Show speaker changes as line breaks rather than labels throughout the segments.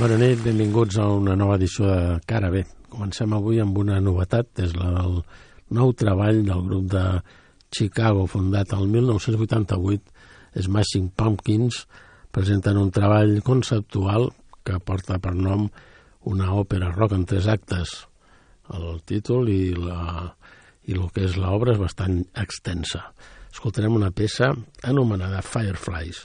Bona nit, benvinguts a una nova edició de Cara B. Comencem avui amb una novetat, és la del nou treball del grup de Chicago, fundat el 1988, Smashing Pumpkins, presenten un treball conceptual que porta per nom una òpera rock en tres actes. El títol i, la, i el que és l'obra és bastant extensa. Escoltarem una peça anomenada Fireflies.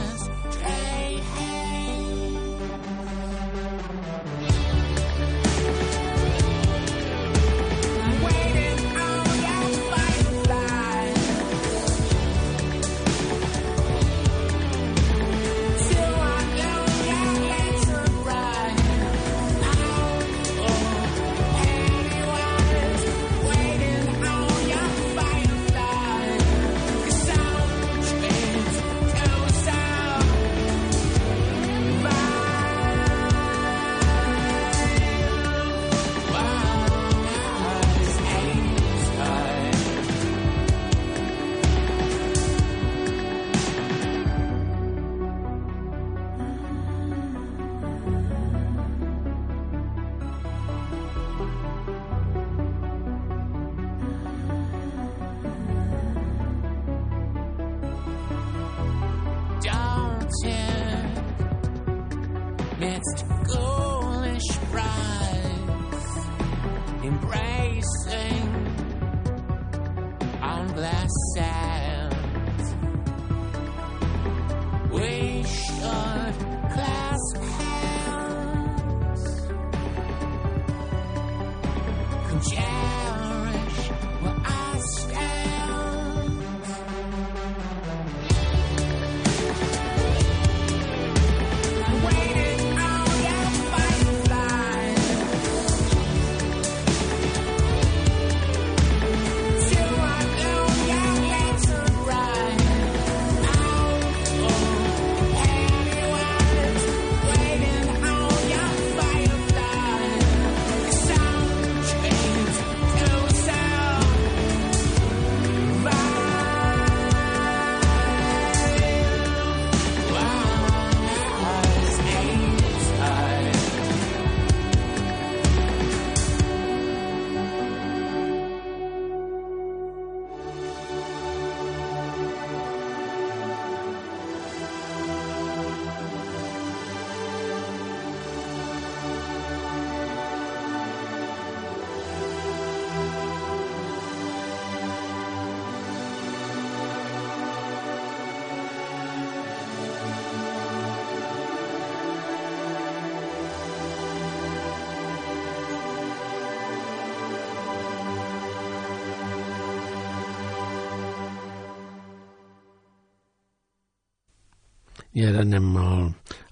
Ara anem al,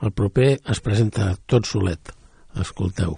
al proper, es presenta tot solet. Escolteu.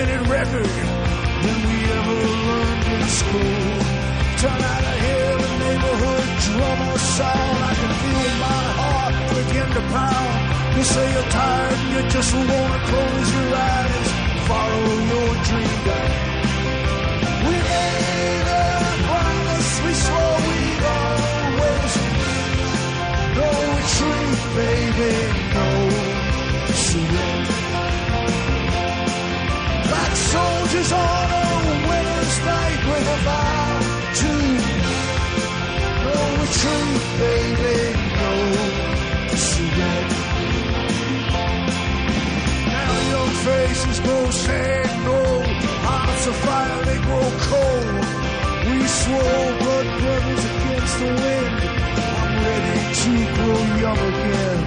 Three-minute record than we ever learned in school. Turn out to hear the neighborhood drum drummer sound. I can feel my heart begin to pound. You say you're tired and you just wanna close your eyes, follow your dream guide. We made a promise, we swore we'd always no retreat, baby, no surrender. Soldiers on a winter's night with a vow to no retreat, baby, no surrender. Now young faces grow sad, no hearts of fire, they grow cold. We swore blood brothers against the wind. I'm ready to grow young again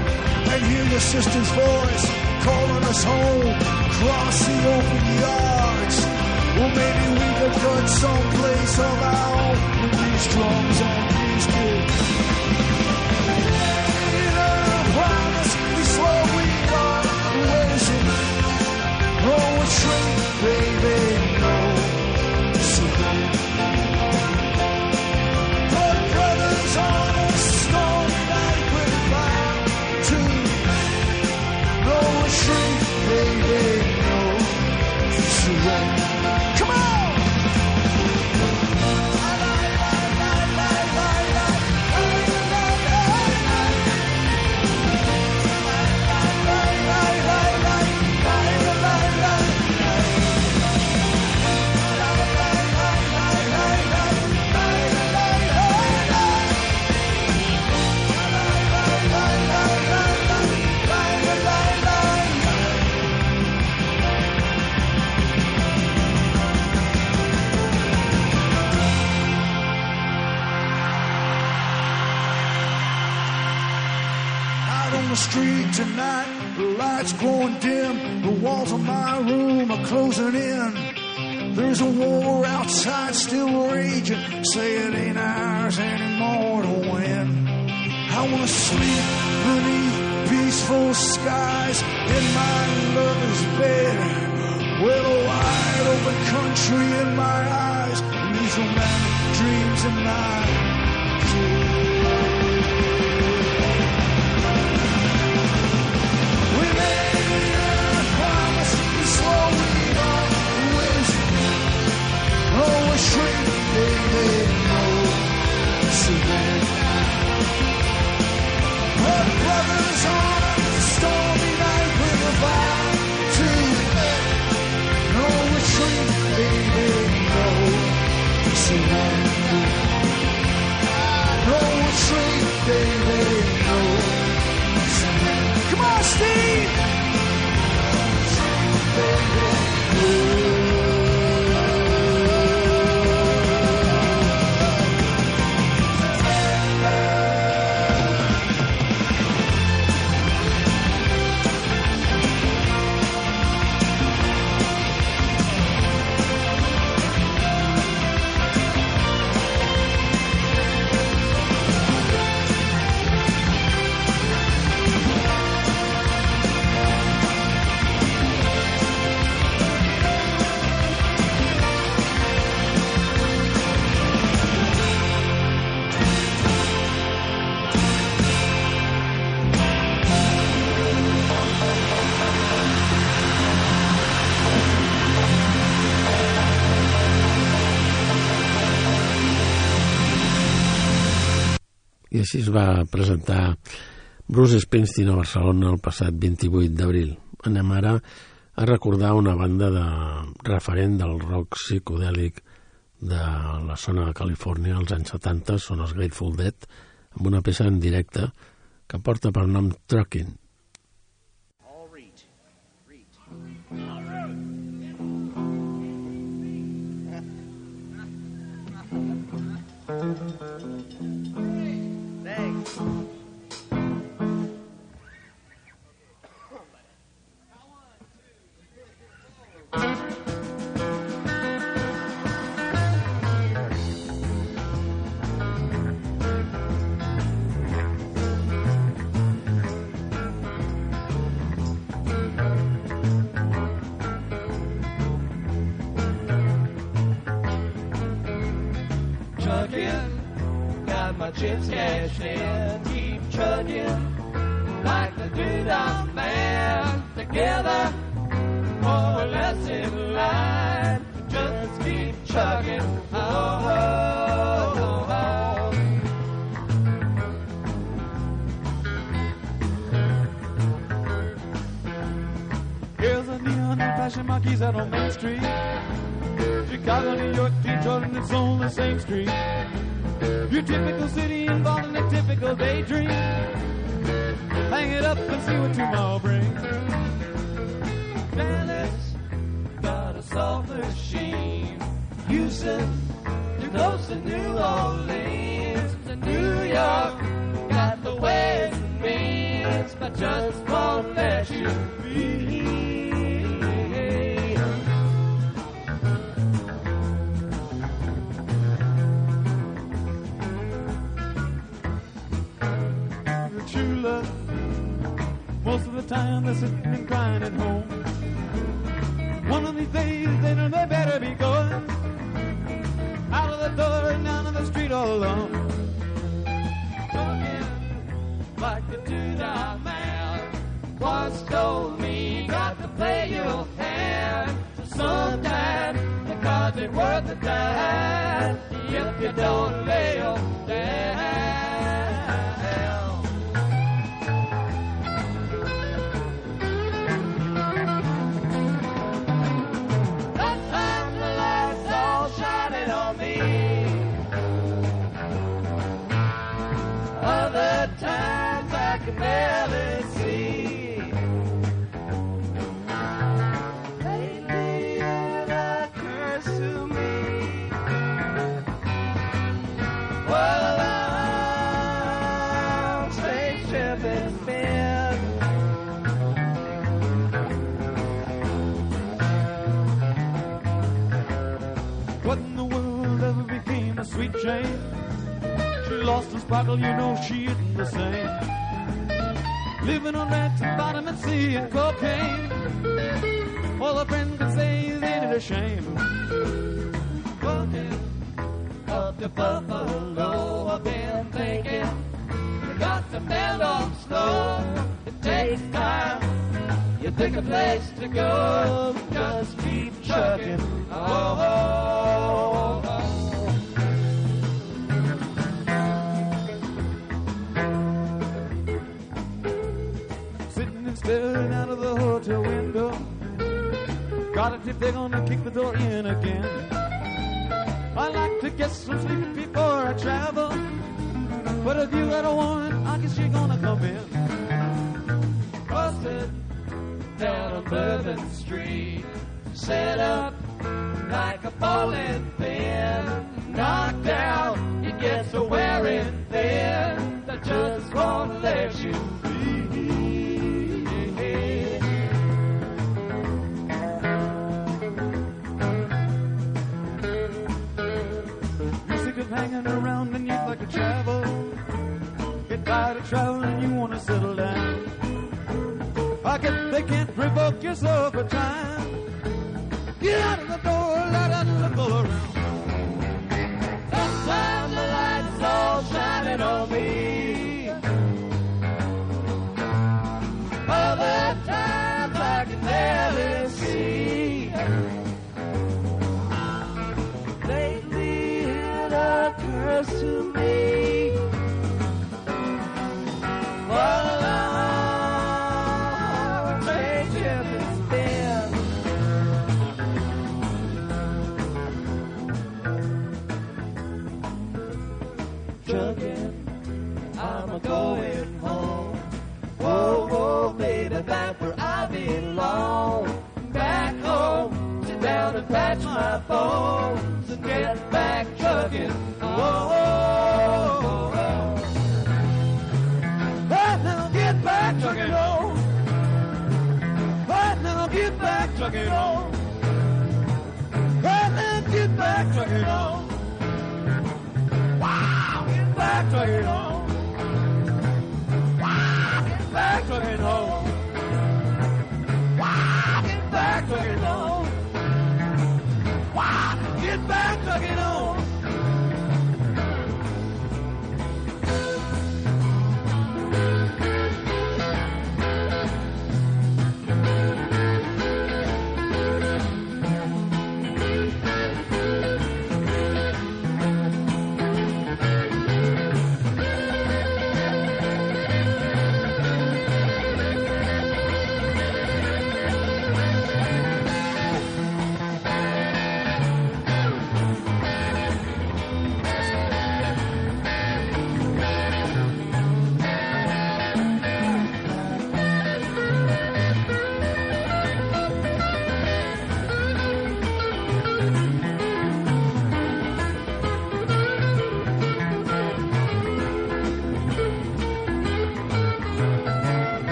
and hear your sister's voice calling us home across the open yards. Well, maybe we could cut someplace of our own with these drums and these kids. In a promise, we swore we always no retreat, baby, country in my eyes, these romantic dreams in my
I així es va presentar Bruce Springsteen a Barcelona el passat 28 d'abril. Anem ara a recordar una banda de referent del rock psicodèlic de la zona de Califòrnia als anys 70, són els Grateful Dead, amb una peça en directe que porta per nom Trucking.
Oh. My chips cashed in. Keep chugging like the doo-dah man. Together, more or less in line. Just keep chugging. Oh, oh, oh, oh.
Here's a neon and fashion marquees out on Main Street. Chicago, New York, Detroit, and it's on the same street. Your typical city involved in a typical daydream. Hang it up and see what tomorrow brings.
Dallas got a soft machine. Houston, too close to New Orleans. New York, got the ways and means, but just won't let you be.
Time they're sitting and crying at home. One of these days they know they better be going. Out of the door and down on the street all alone.
Talking like the doo-dah man. Once told me, got to play your hand. So sometimes the cards ain't worth a dime if you don't lay 'em down.
Sweet Jane? She lost her sparkle, you know she isn't the same. Living on rats and vitamin C and cocaine. All her friends can say is ain't it a shame?
Walking up to Buffalo, I've been thinking. You got to bend on slow. It takes time. You pick a place to go. Just keep chugging. Oh, oh,
Staring out of the hotel window. Got a tip they're gonna kick the door in again. I like to get some sleep before I travel. But if you got a woman, I guess you're gonna come in.
Busted down on Bourbon Street. Set up like a bowling pin. Knocked down, it gets so wearing
sick around and you'd like to travel. Get tired of traveling, you wanna settle down. I guess they can't revoke your soul for time. Get out of the door, let out look all around.
Sometimes the lights all shining on me. Other times I can barely see. To me. Get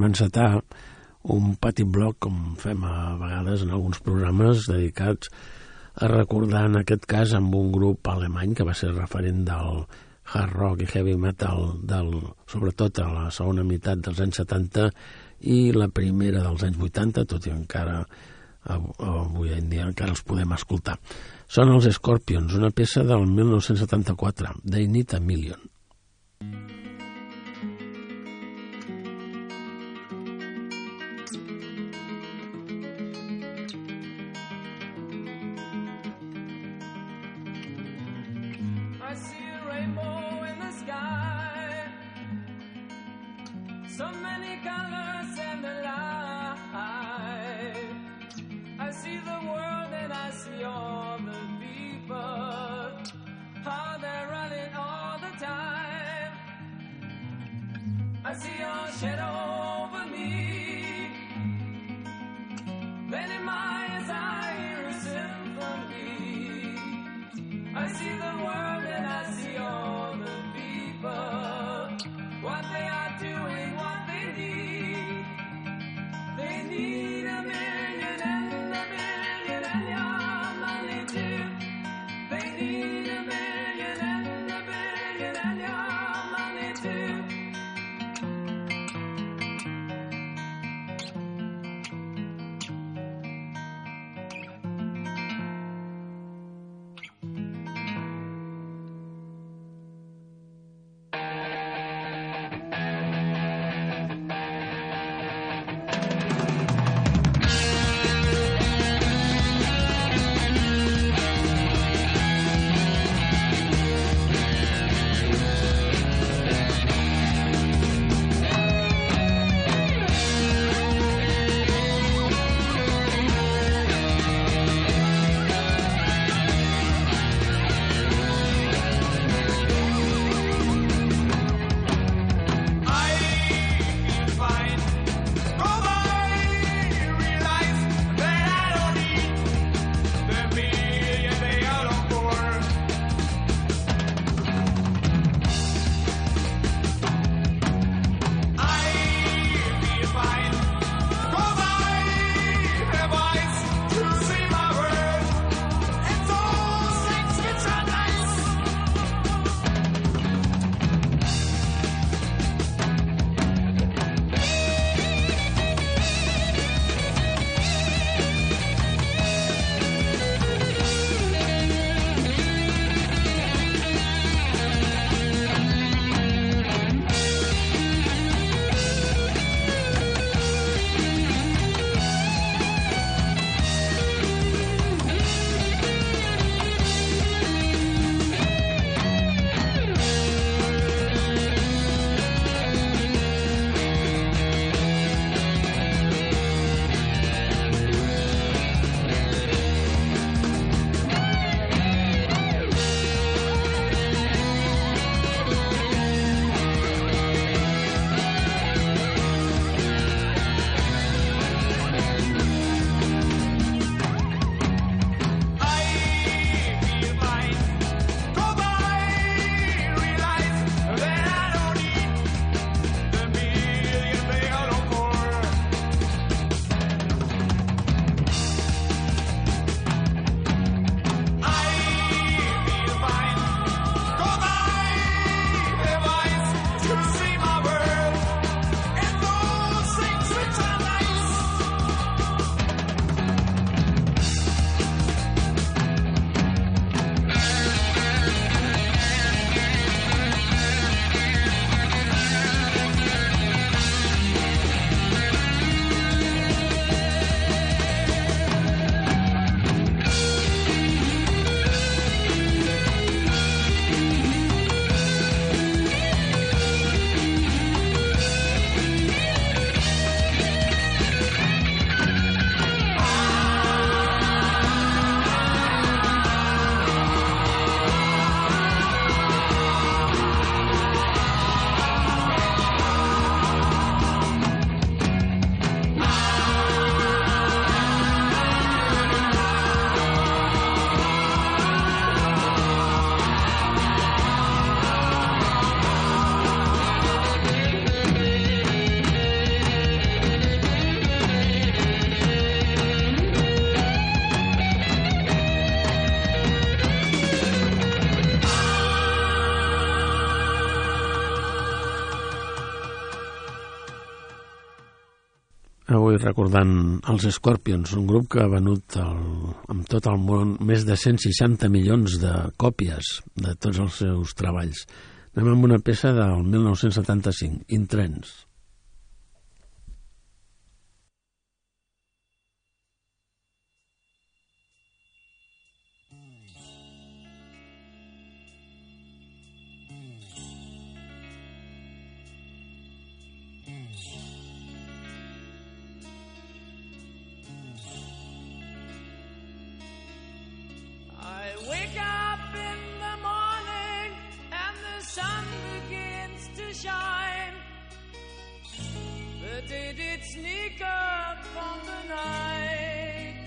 A encetar un petit bloc, com fem a vegades en alguns programes dedicats a recordar en aquest cas amb un grup alemany que va ser referent del hard rock i heavy metal del, sobretot a la segona meitat dels anys 70 i la primera dels anys 80, tot i encara avui en dia encara els podem escoltar. Són els Scorpions, una peça del 1974, They Need a Million.
I colors and the light. I see the world and I see all the people. How they're running all the time. I see your shadow
avui recordant els Scorpions, un grup que ha venut el, amb tot el món més de 160 milions de còpies de tots els seus treballs. Anem amb una peça del 1975,
Intrens. Did it sneak up on the night?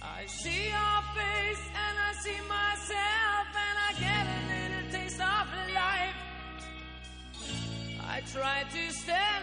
I see your face and I see myself and I get a little taste of life. I try to stand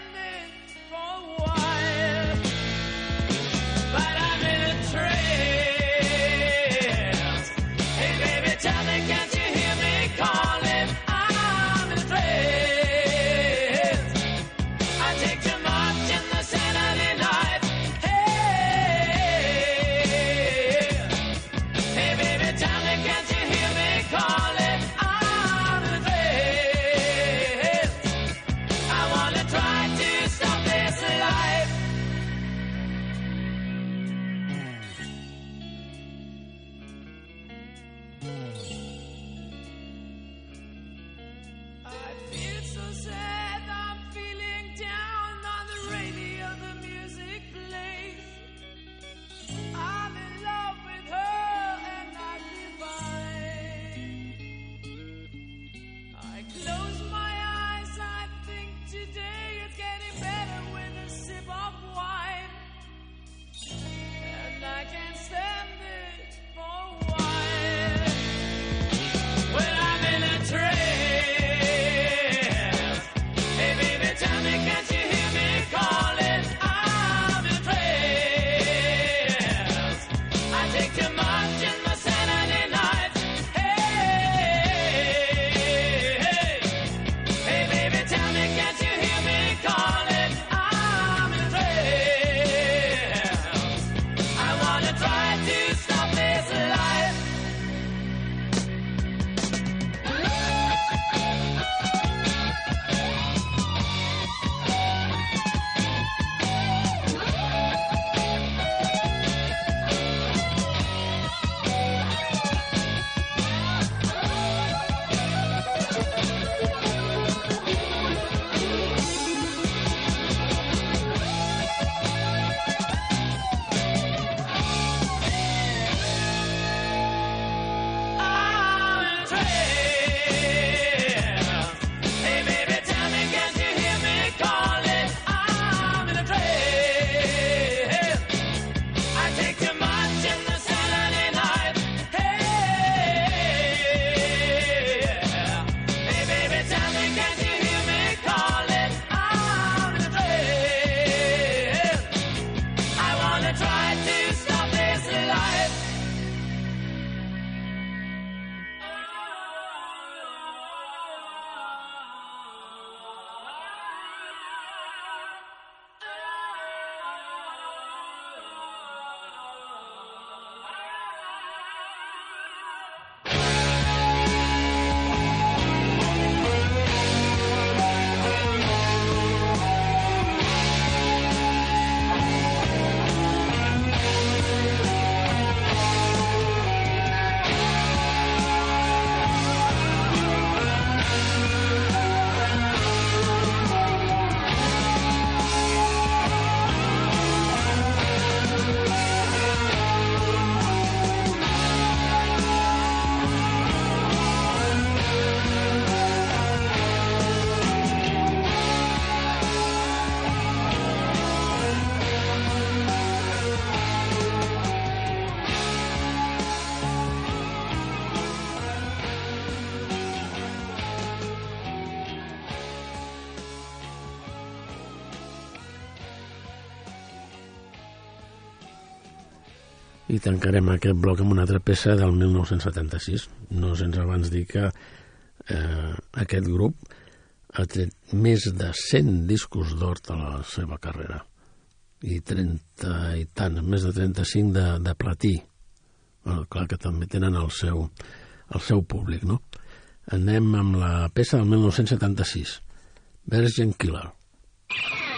I
tancarem aquest bloc amb una altra peça del 1976. No sense abans dir que eh, aquest grup ha tret més de 100 discos d'or a la seva carrera i 30 i tant, més de 35 de, de platí. Bueno, clar que també tenen el seu, el seu públic, no? Anem amb la peça del 1976, Virgin Killer.
Killer.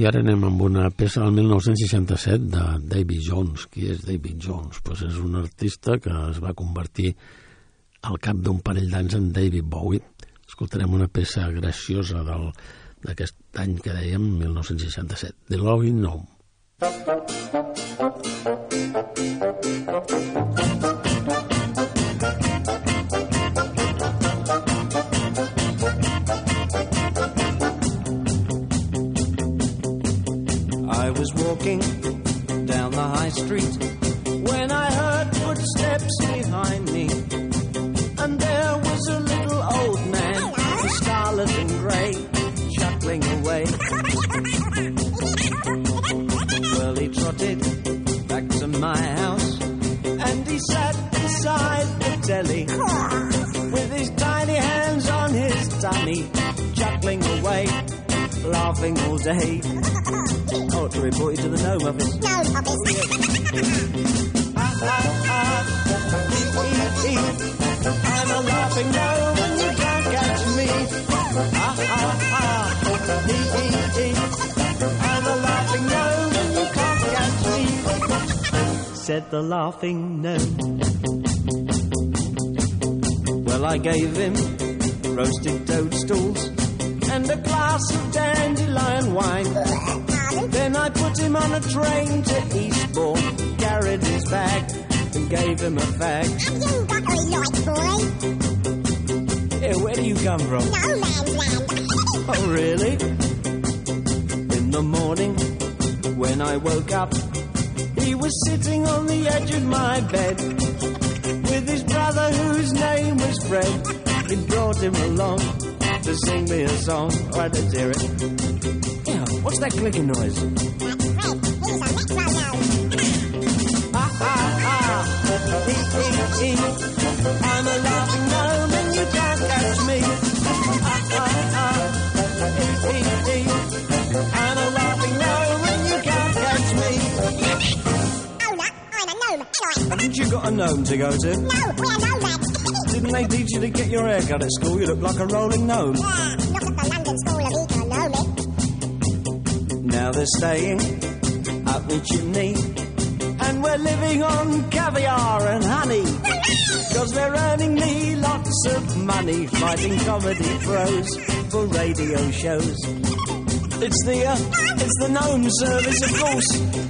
I ara anem amb una peça del 1967 de David Jones. Qui és David Jones? Pues és un artista que es va convertir al cap d'un parell d'anys en David Bowie. Escoltarem una peça graciosa d'aquest any que dèiem, 1967, The Loving Gnome.
Walking down the high street when I heard footsteps behind laughing all day. I ought to report you to the Gnome Office. Gnome Office. ah, ah, ah, I'm a laughing gnome and you can't catch me. Ah, ah, ah, I'm a laughing gnome and you can't
catch me.
Said the laughing gnome. Well, I gave him roasted toadstools and a glass of dandelion wine. Then I put him on a train to Eastbourne, carried his bag, and gave him a fag.
Have You got a light, boy.
Hey, where do you come from?
No man's land.
Oh, really? In the morning, when I woke up, he was sitting on the edge of my bed with his brother, whose name was Fred. He brought him along to sing me a song. All right, let's hear it. Yeah, what's that clicking noise?
That's Fred. He's a metronome.
Ah, ah, ah. He, he, he. I'm a laughing gnome and you can't catch me. Ah, ah, ah. He, he, he. I'm a laughing gnome and you can't catch me.
Oh, no, I'm a gnome. Anyway,
Haven't you got a gnome to go to?
no, we're nomads.
Didn't they teach you to get your hair cut at school? You look like a rolling gnome.
Yeah, not at the London School of Economics.
Now they're staying up the chimney. And we're living on caviar and honey. Cause they're earning me lots of money fighting comedy pros for radio shows. It's the, uh, it's the gnome service, of course.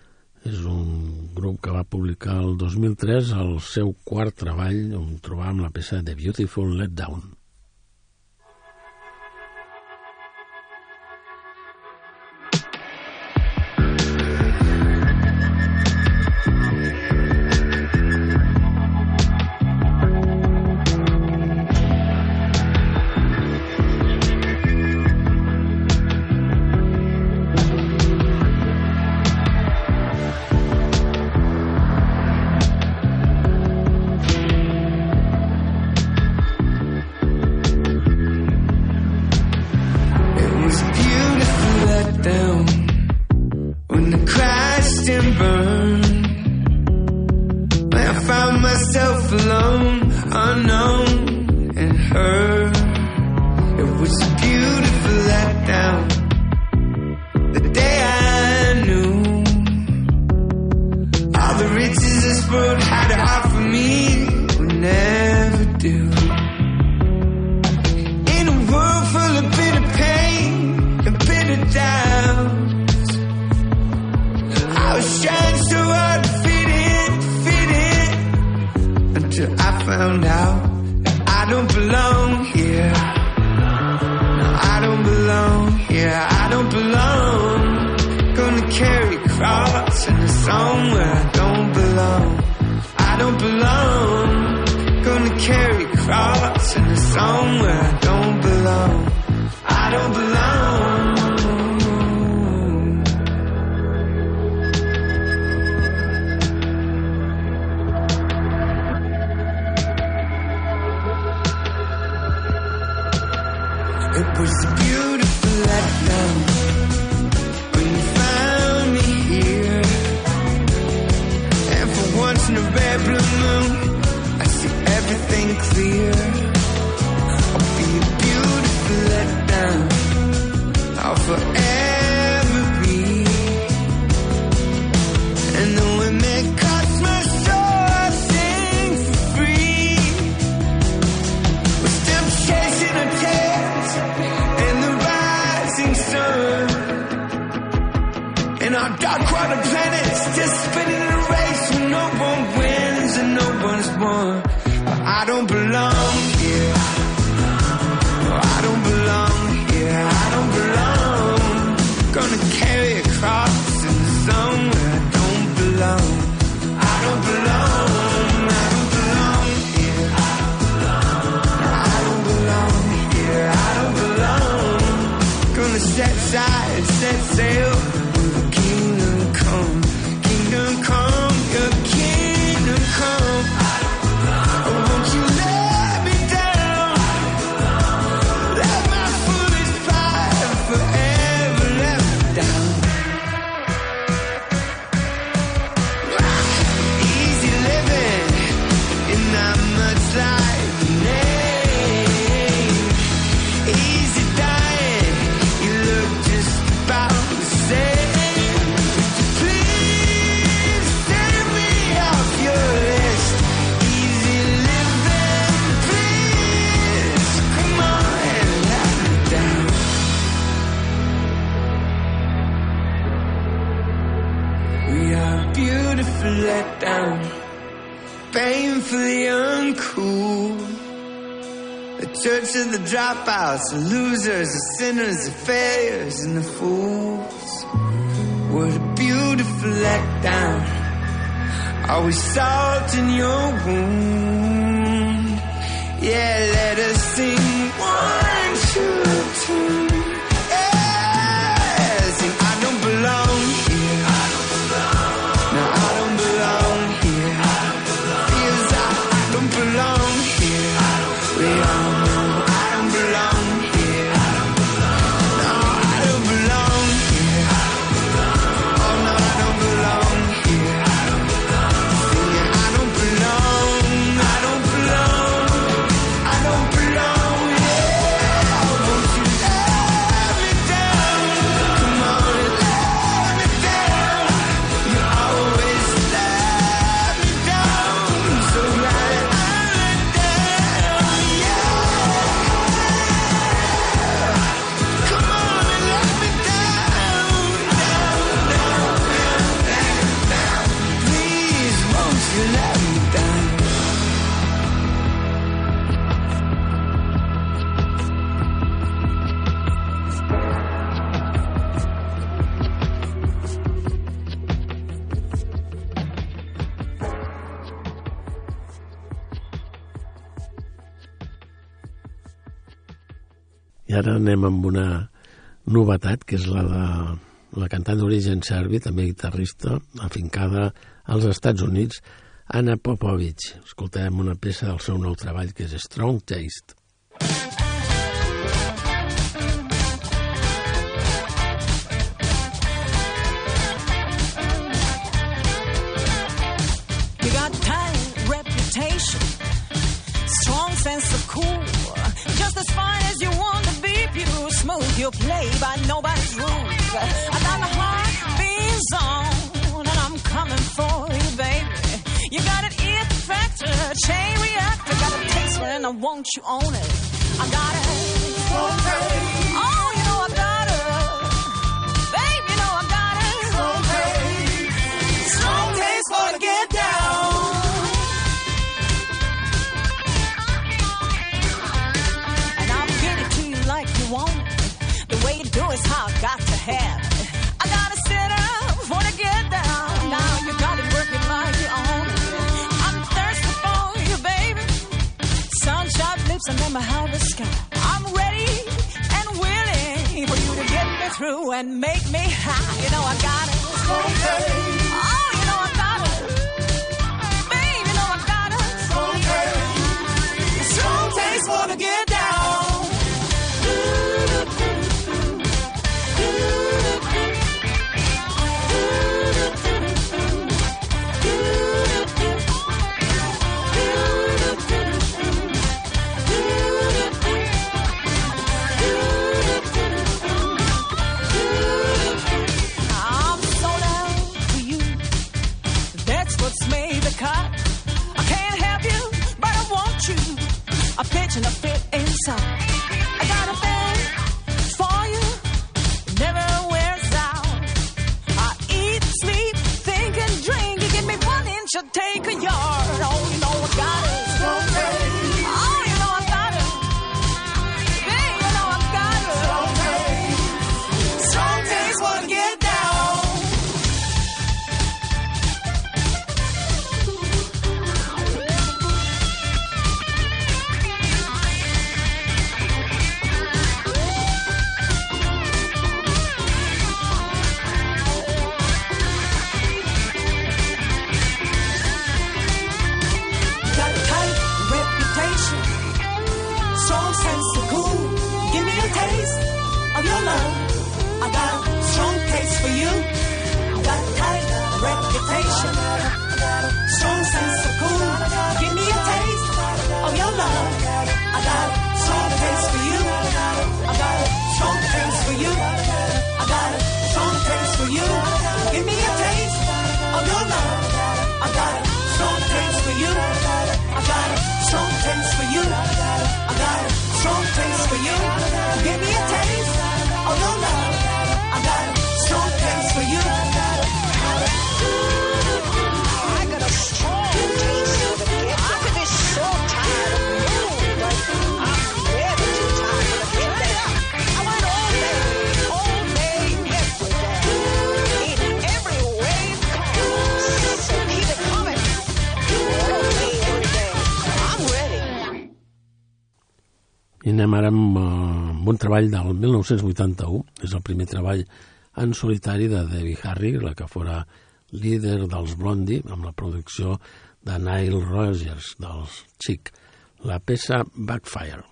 És un grup que va publicar el 2003 el seu quart treball on trobàvem la peça The Beautiful Letdown.
Cross the losers, the sinners, the failures, and the fools. What a beautiful letdown. Are we salt in your wound? Yeah, let us sing.
ara anem amb una novetat, que és la de la cantant d'origen serbi, també guitarrista, afincada als Estats Units, Anna Popovic. Escoltem una peça del seu nou treball, que és Strong Taste.
play by nobody's rules. I got my heart beats on, and I'm coming for you, baby. You got an ear factor, chain reactor, got a taste for it, and I want you on it. I got it. Okay. I gotta sit up, wanna get down. Now you got it working own I'm for you, baby. Sunshine lips and then my heart is sky. I'm ready and willing for you to get me through and make me high. You know I got it. Okay. Oh,
anem ara amb, eh, amb un treball del 1981, és el primer treball en solitari de Debbie Harry, la que fora líder dels Blondie, amb la producció de Nile Rogers, dels Chic, la peça Backfire.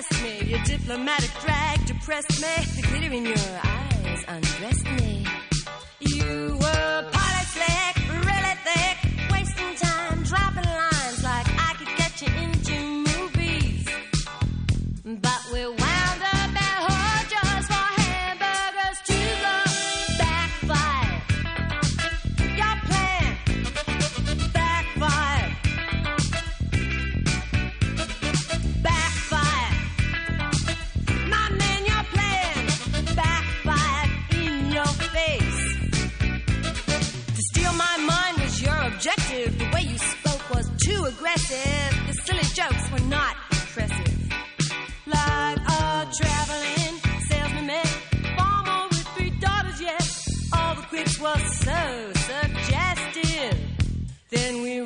caressed me. Your diplomatic drag depressed me. The glitter in your eyes undressed me. You were. which was so suggestive. Then we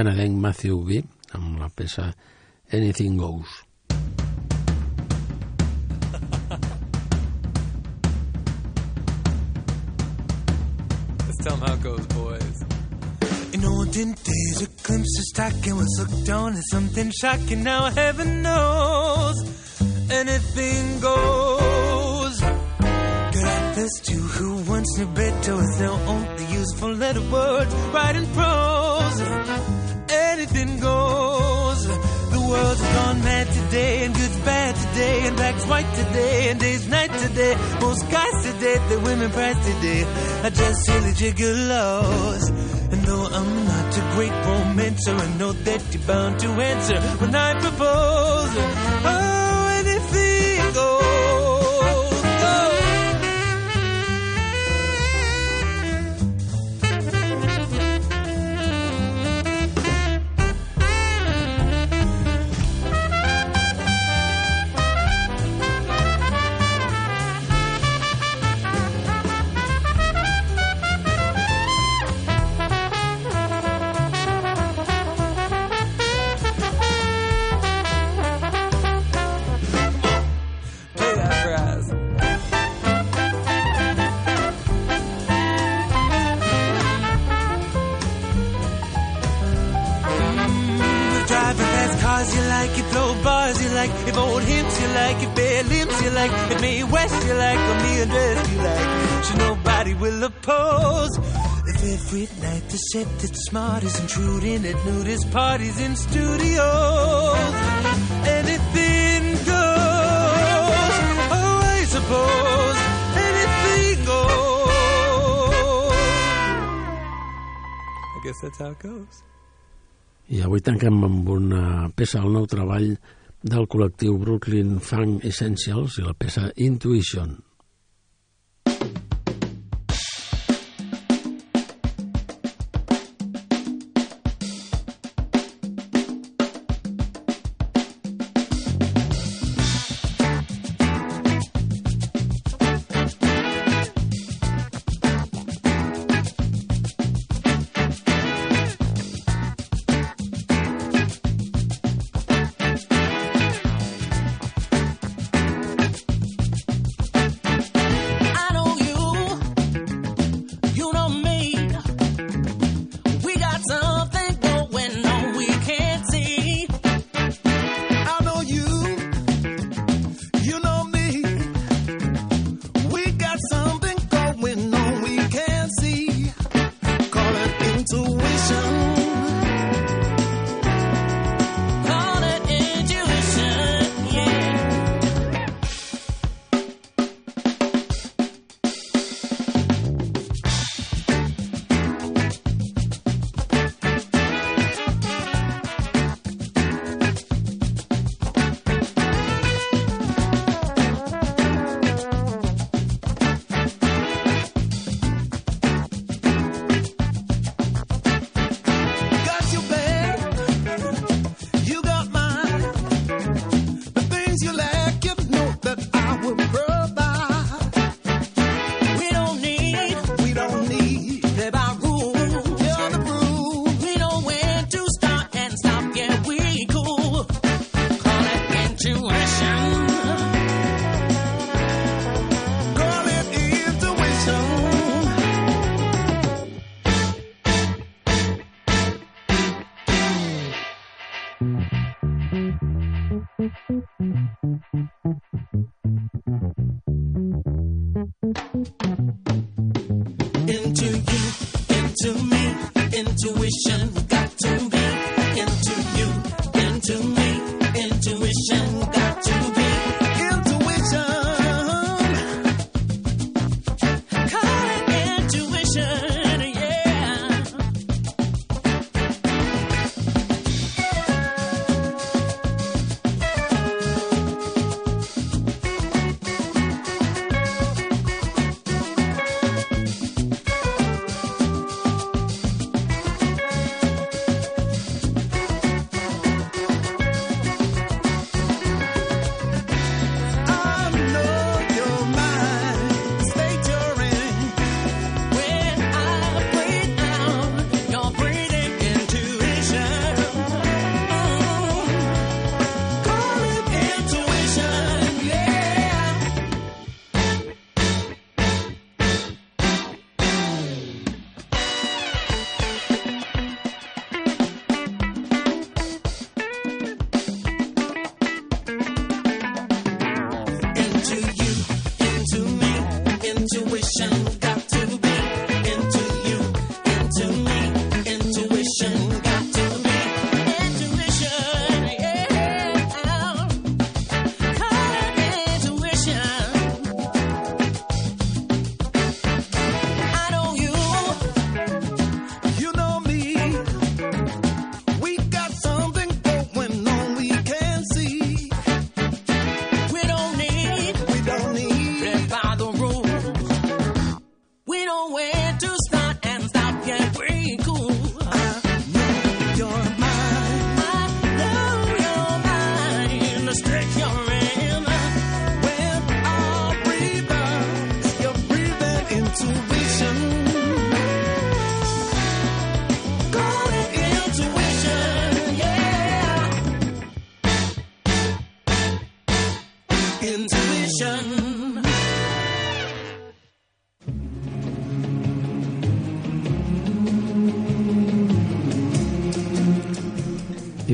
canadenc Matthew B, amb la peça Anything Goes.
Let's tell them how it goes, boys.
In olden days, a glimpse of stocking was looked on as something shocking. Now heaven knows anything goes. Good authors too, who once knew better was now only useful letter words, writing prose. Goes. The world's gone mad today, and good's bad today, and black's white today, and day's night today. Most guys today, the women prize today are just silly gigolos. And though I'm not a great romancer, I know that you're bound to answer when I propose. Oh, set that's smart is intruding at nudist parties in studios, anything goes. Oh, I suppose anything goes.
I guess that's how it goes.
I avui tanquem amb una peça del nou treball del col·lectiu Brooklyn Funk Essentials i la peça Intuition.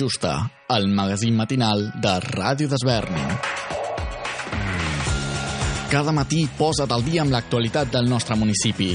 Justa, el magazín matinal de Ràdio d'Esvern. Cada matí posa't al dia amb l'actualitat del nostre municipi.